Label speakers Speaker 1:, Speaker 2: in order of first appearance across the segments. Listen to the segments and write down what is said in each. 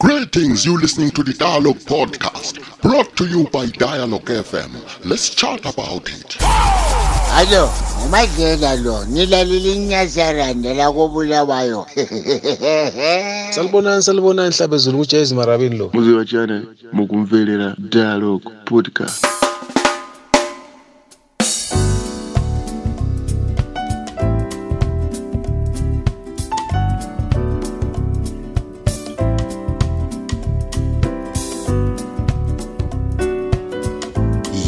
Speaker 1: Greetings, you listening to the Dialogue Podcast, brought to you by Dialogue FM. Let's chat about it.
Speaker 2: Alo, umadlela lo, nilalile inyazaranda lakobulawayo.
Speaker 3: Salibonani salibonani hlabezulu kuJezi marabini lo.
Speaker 4: Muziva chane mukumvelela Dialogue Podcast.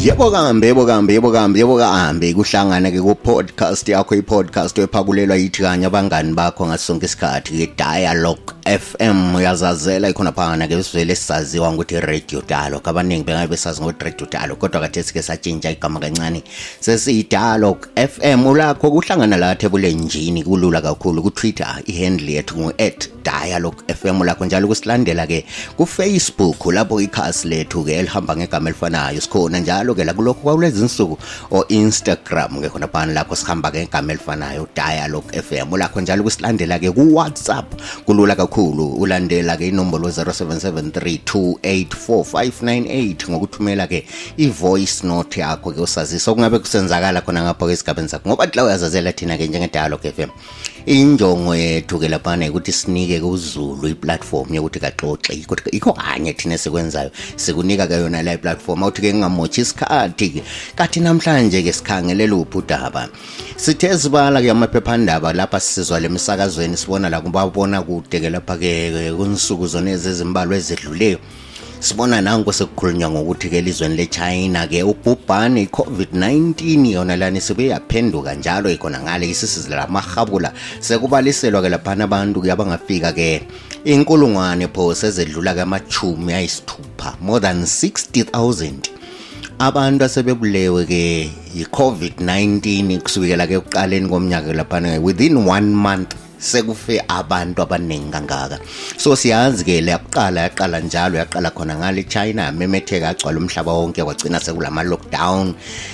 Speaker 5: yebo kambe yebo kambe yebo kambe yebo kambe kuhlangana ke ku podcast yakho i podcast ephakulelwa yithi kanye abangani bakho ngasonke isikhathi ke dialogue FM uyazazela ikhona phana ke besivele sisaziwa ngokuthi radio dalo kabaningi bengabe besazi ngokuthi radio dalo kodwa kade sike satshintsha igama kancane sesiyidalo FM ulakho kuhlangana la thebulenjini kulula kakhulu ku Twitter ihandle yethu ngu @dialog FM ulakho njalo kusilandela ke ku Facebook lapho ikhasi lethu ke elihamba ngegama elifanayo sikhona njalo ke la kulokho kwalezi insuku o-instagram-ke khona phana lakho sihamba ke ngegama elifanayo dialog f m ulakho njalo ukusilandela-ke kuwhatsapp kulula kakhulu ulandela-ke inombolo 0773284598 ngokuthumela-ke i-voice note yakho-ke usazisa okungabe kusenzakala khona ngapho-ke esigabeni sakho ngoba tla uyazazela thina-ke njenge-dialog f m injongo yethu ke laphana ukuthi sinike kuzulu iplatform yokuthi kaxoxe kodwa ikho kanye thina sikwenzayo sikunika ke yona la iplatform awuthi ke ngingamotshi isikhathi ke kathi namhlanje ke sikhangelela ubudaba sithe sibala ke amaphephandaba lapha sizwa lemisakazweni sibona la kubabona kude ke lapha ke kunsuku zona ezizimbalwa ezedluleyo sibona nanko sekukhulunywa ngokuthi ke elizweni lechina ke ubhubhane i-covid-19 yona lani sibuye yaphenduka njalo ikhona ngale isisizi lamahabula sekubaliselwa ke laphana abantu ke abangafika ke inkulungwane pho sezedlula ke amachumi ayisithupha more than 60000 abantu asebebulewe ke yi-covid-19 kusukela ke ekuqaleni komnyaka laphana within one month sekufe abantu abaningi kangaka so siyazi ke leyaqala yaqala njalo yaqala khona ngale China yamemetheka agcwala umhlaba wonke kwagcina sekulama lockdown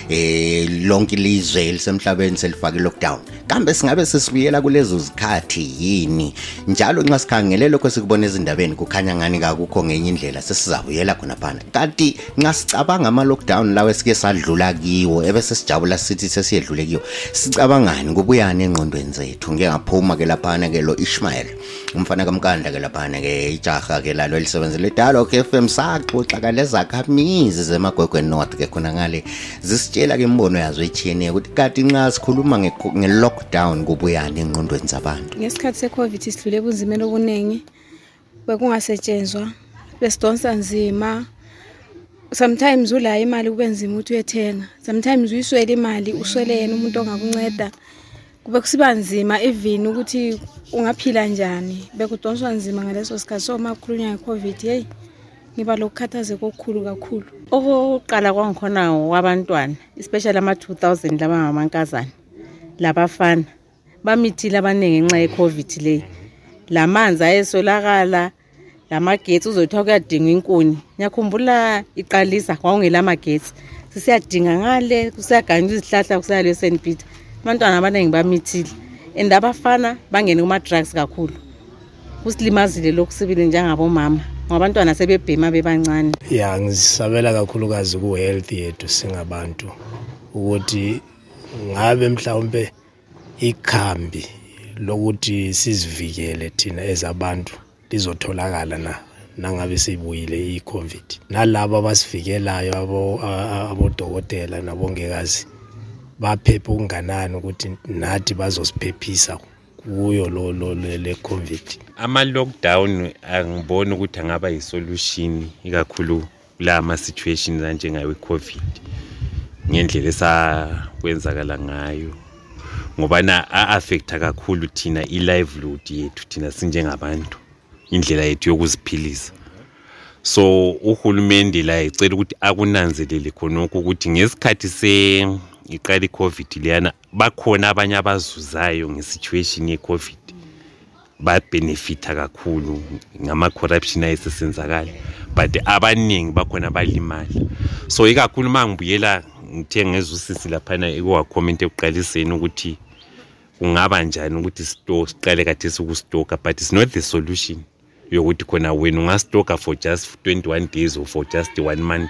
Speaker 5: eh lonke ilizwe elisemhlabeni selifake lockdown kambe singabe sesibuyela kulezo zikhathi yini njalo nxa sikhangele lokho sikubona ezindabeni kukhanya ngani kakukho ngenye indlela sesizabuyela khona phana kanti nxa sicabanga ama-lockdown lawo esike sadlula kiwo ebese sijabula sithi sesiyedlule kiwo sicabangani kubuyani engqondweni zethu ngike ngaphuma ke laphana ke lo ishmayel umfana kamkanda ke laphana ke ijaha ke lalo elisebenzela idalo ke fm saxoxa ka lezakhamizi zemagwegwe north ke khona ngale zisitshela ke imibono yazo etshiyeneyo ukuthi kati nxa sikhuluma nge-lockdown kubuyani engqondweni zabantu
Speaker 6: ngesikhathi se-covid sidlule ebunzimeni obuningi bekungasetshenzwa besidonsa nzima sometimes ulayo imali kube nzima ukuthi uyethenga sometimes uyiswele imali uswele yena umuntu ongakunceda kube kusiba nzima even ukuthi ungaphila njani bekudonswa nzima ngaleso sikhathi so makukhulunywa nge-covid yeyi ngiba lokukhathazeka okukhulu kakhulu
Speaker 7: okokuqala kwangikhona wabantwana especially ama-two thousand laba ngamankazana labafana Bamithile abanengi ngenxa yeCovid leyi. Lamanzi ayeswelakala, lamagetsi uzothiwa kuyadingwa inkuni. Ngiyakhumbula iqalisa kwakungela magetsi. Sisiyadinga ngale, kusiyaganyulwa izihlahla kusiya le St. Peter. Abantwana abanengi bamithile and abafana bangene kuma-drugs kakhulu. Kusilimazile lokhu sibili njengabomama ngoba abantwana sebebhema bebancane.
Speaker 3: Ya ngisabela kakhulukazi ku-health yethu singabantu ukuthi ngabe mhlawumbe Ikhambi lokuthi sizivikele thina ezabantu lizotholakala na nangabe sibuyile iCovid nalabo abasivikelayo abodokotela labongikazi baphephe okunganani ukuthi nathi bazosiphephisa kuyo lo lo le covid
Speaker 8: ama lockdown angiboni ukuthi angaba yisolution ikakhulu la ma situations anjengawe covid ngendlela esakwenzakala ngayo ngobana a-affecta kakhulu thina i-livelihood yethu thina sinjengabantu indlela yethu yokuziphilisa so uhulumende la ecela ukuthi akunanzelele khonokho ukuthi ngesikhathi se iqala i-covid leyana bakhona abanye abazuzayo nge-situation ye-covid babenefitha kakhulu ngama-corruption ayesesenzakala but abaningi bakhona balimala so ikakhulu uma ngibuyela ngithe ngezwa usisi laphana ekuwakhomenti ekuqaliseni ukuthi kungaba njani ukuthi store siqale kathesi ukustoka but it's not the solution yokuthi khona wena ungastoka for just 21 days or for just one month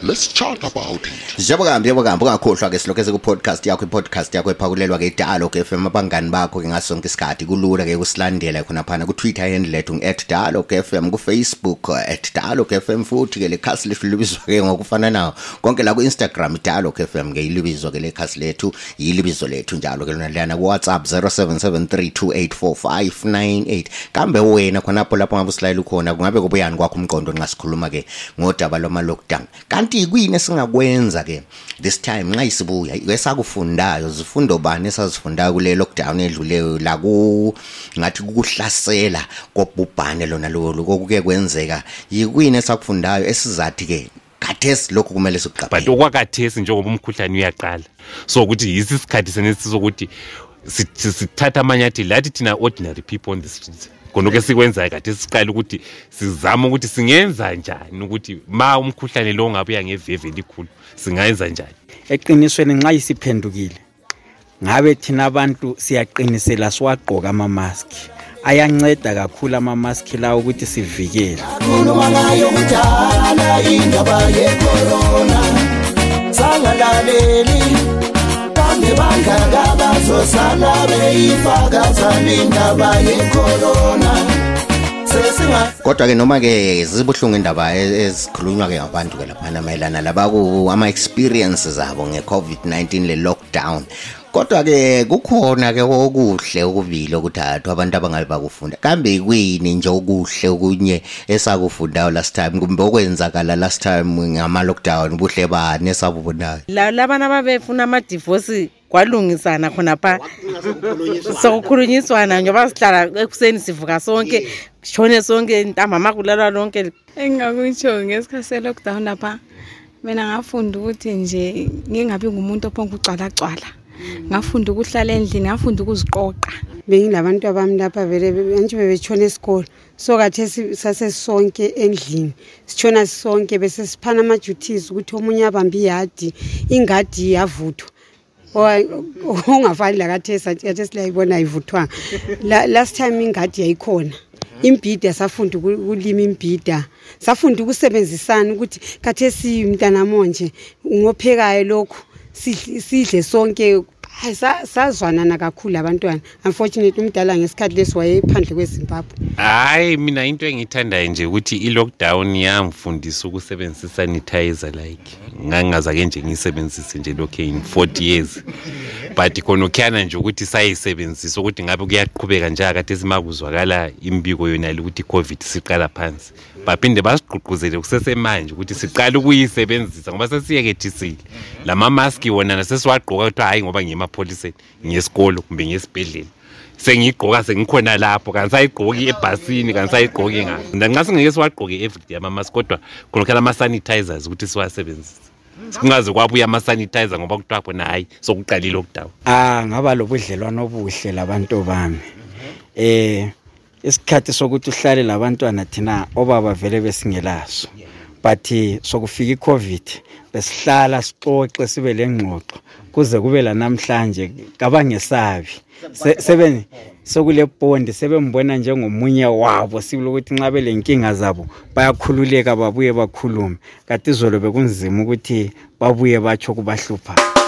Speaker 1: Let's chat about it.
Speaker 5: Njengoba kambe njengoba kambe ungakhohlwa ke silokeze ku podcast yakho podcast yakho ephakulelwa ke Dalo ke FM abangani bakho ke ngaso sonke isikhathi kulula ke kusilandela khona phana ku Twitter handle lethu @dalo ke FM ku Facebook @dalo ke FM futhi ke lekhasi lifilibizwa ke ngokufana nawo konke la ku Instagram dalo ke FM ke ilibizwa ke lekhasi lethu yilibizo lethu njalo ke lona lana kuwhatsapp 0773284598 kambe wena khonapho lapho ngabe usilayela ukhona kungabe kubuyani kwakho umqondo nxa sikhuluma ke ngodaba lwama-lockdown kanti kuyini esingakwenza ke this time nxa isibuya esakufundayo zifundo bani esazifundayo kule lockdown edluleyo laku ngathi kukuhlasela kobhubhane lona lolu kokuke kwenzeka yikuyini esakufundayo esizathi ke khathesi lokhu kumele sikuqaphele
Speaker 8: but okwakhathesi njengoba umkhuhlane uyaqala so ukuthi yisi isikhathi senesi sokuthi sithatha amanyatheli lathi thina ordinary people on the streets khonokho esikwenzayo kade siqale ukuthi sizame ukuthi singenza njani ukuthi ma umkhuhlane lo ngabuya ngeveve elikhulu singayenza njani
Speaker 9: eqinisweni nxa isiphendukile ngabe thina abantu siyaqinisela siwagqoka amamaski ayanceda kakhulu amamaski lawo ukuthi sivikele
Speaker 10: akhuluma ngayo kudala indaba yekorona sangalaleli kambe bangaka bazosala beyifakazana indaba
Speaker 5: yekorona kodwa-ke noma-ke zibuhlungu indaba e-, ezikhulunywa-ke ngabantu-ke lapha mana mayelana labaku ama experience zabo nge COVID-19 le lockdown kodwa ke kukhona ke okuhle okubili okuthathwa abantu abangabe bakufunda kambe kuyini nje okuhle okunye esakufundayo last time kumbe okwenzakala last time ngama lockdown buhle bani esabubonayo
Speaker 7: la labana babefuna ama divorce kwalungisana khonapha sokukhulunyiswana njengoba sihlala ekuseni sivuka sonke shone sonke ntambama kulalwa lonke
Speaker 6: engingakutsho ngesikhathi se-lockdown lapha mina ngafunda ukuthi nje ngingabi ngumuntu ophonga ukugcwalagcwala ngafunda ukuhlala endlini ngafunda ukuziqoqa
Speaker 11: bengilabantu abami lapha vele antshi bebetshona esikolo so kathesi sasesonke endlini sitshona sonke bese siphana ama-duties ukuthi omunye abambe iyadi ingadi yavuthwa ongafani lakathesi kathesi layibona ayivuthwanga last time ingadi yayikhona imbhida safunda ukulima imbhida safunda ukusebenzisana ukuthi kathesi mntanamonje ngophekayo lokhu sidle sonke hayi sazwanana kakhulu abantwana unfortunately umdala ngesikhathi lesi wayephandle kwezimbabwe
Speaker 8: hayi mina into engiyithandayo nje ukuthi i-lockdown yangifundisa ukusebenzisa sanitizer like ngangingazake nje ngiyisebenzise nje lokhu in 40 years but khona ukhiyana nje ukuthi sayisebenzisa ukuthi ngabe kuyaqhubeka njengakade simakuzwakala imbiko yona le ukuthi i-covid siqala phansi baphinde basigqugquzele kusesemanje ukuthi siqale ukuyisebenzisa ngoba sesiyekethisile lama mask wona sesiwagqoka kuthiwa hhayi ngoba ngiyemapholiseni ngiyesikolo kumbe ngiyesibhedlela sengiyigqoka sengikhona lapho kanti sayigqoki ebhasini kanti sayigqoki ngani mna nxa singeke siwagqoke everyday ama-mask kodwa khonokhala ama-sanitizers ukuthi siwasebenzise kungaze kwabuya ama-sanitizer ngoba kuthiwa khona hhayi sokuqalile okudawo um
Speaker 9: ah, ngaba lobudlelwane obuhle labantu bami um isikhathi sokuthi uhlale labantwana thina obaba vele besingelaso but sokufika icovid besihlala sixoxe sibe lengxoxo kuze kube lanamhlanje kabangesabi sebe sokule bondi sebembona njengomunye wabo sibile ukuthi nxa belenkinga zabo bayakhululeka babuye bakhulume kati izolo bekunzima ukuthi babuye batsho kubahluphayo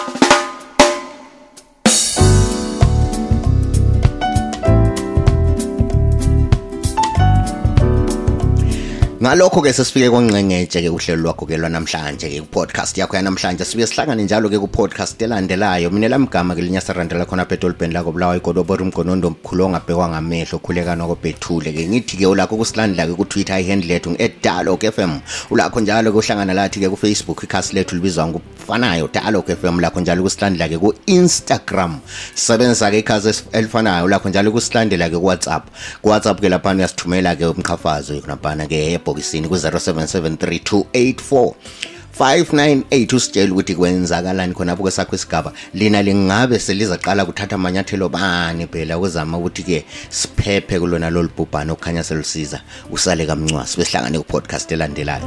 Speaker 5: ngalokho ke sesifike kongcengetshe ke uhlelo lwakho ke lwanamhlanje ke kupodcast yakho yanamhlanje sibuye sihlangane njalo ke kupodcast elandelayo mina lamgama ke linyasa randela khona pedolben lako bulawa igodobora umgonondo omkhulu ongabhekwa ngamehlo khuleka noko bethule ke ngithi ke ulakho kusilandela ke kutwitter ihandle lethu ngi-edalo fm ulakho njalo ke uhlangana lathi ke kufacebook ikhasi lethu libizwa fanayo dialog fm lakho njalo kusilandela-ke ku-instagram sisebenzisa-ke ikhazi elifanayo lakho njalo kusilandela-ke kuwhatsapp kuwhatsapp-ke laphana uyasithumela-ke umqhafazo yokunaphana-ke ebhokisini ku-0773284 598 usitshela ukuthi kwenzakalani khonapho kwesakho isigaba lina lingabe selizaqala kuthatha amanyathelo bani phela ukuzama ukuthi-ke siphephe kulona lolu bhubhane okukhanya selusiza usale kamncwasi besihlangane ku-podcast elandelayo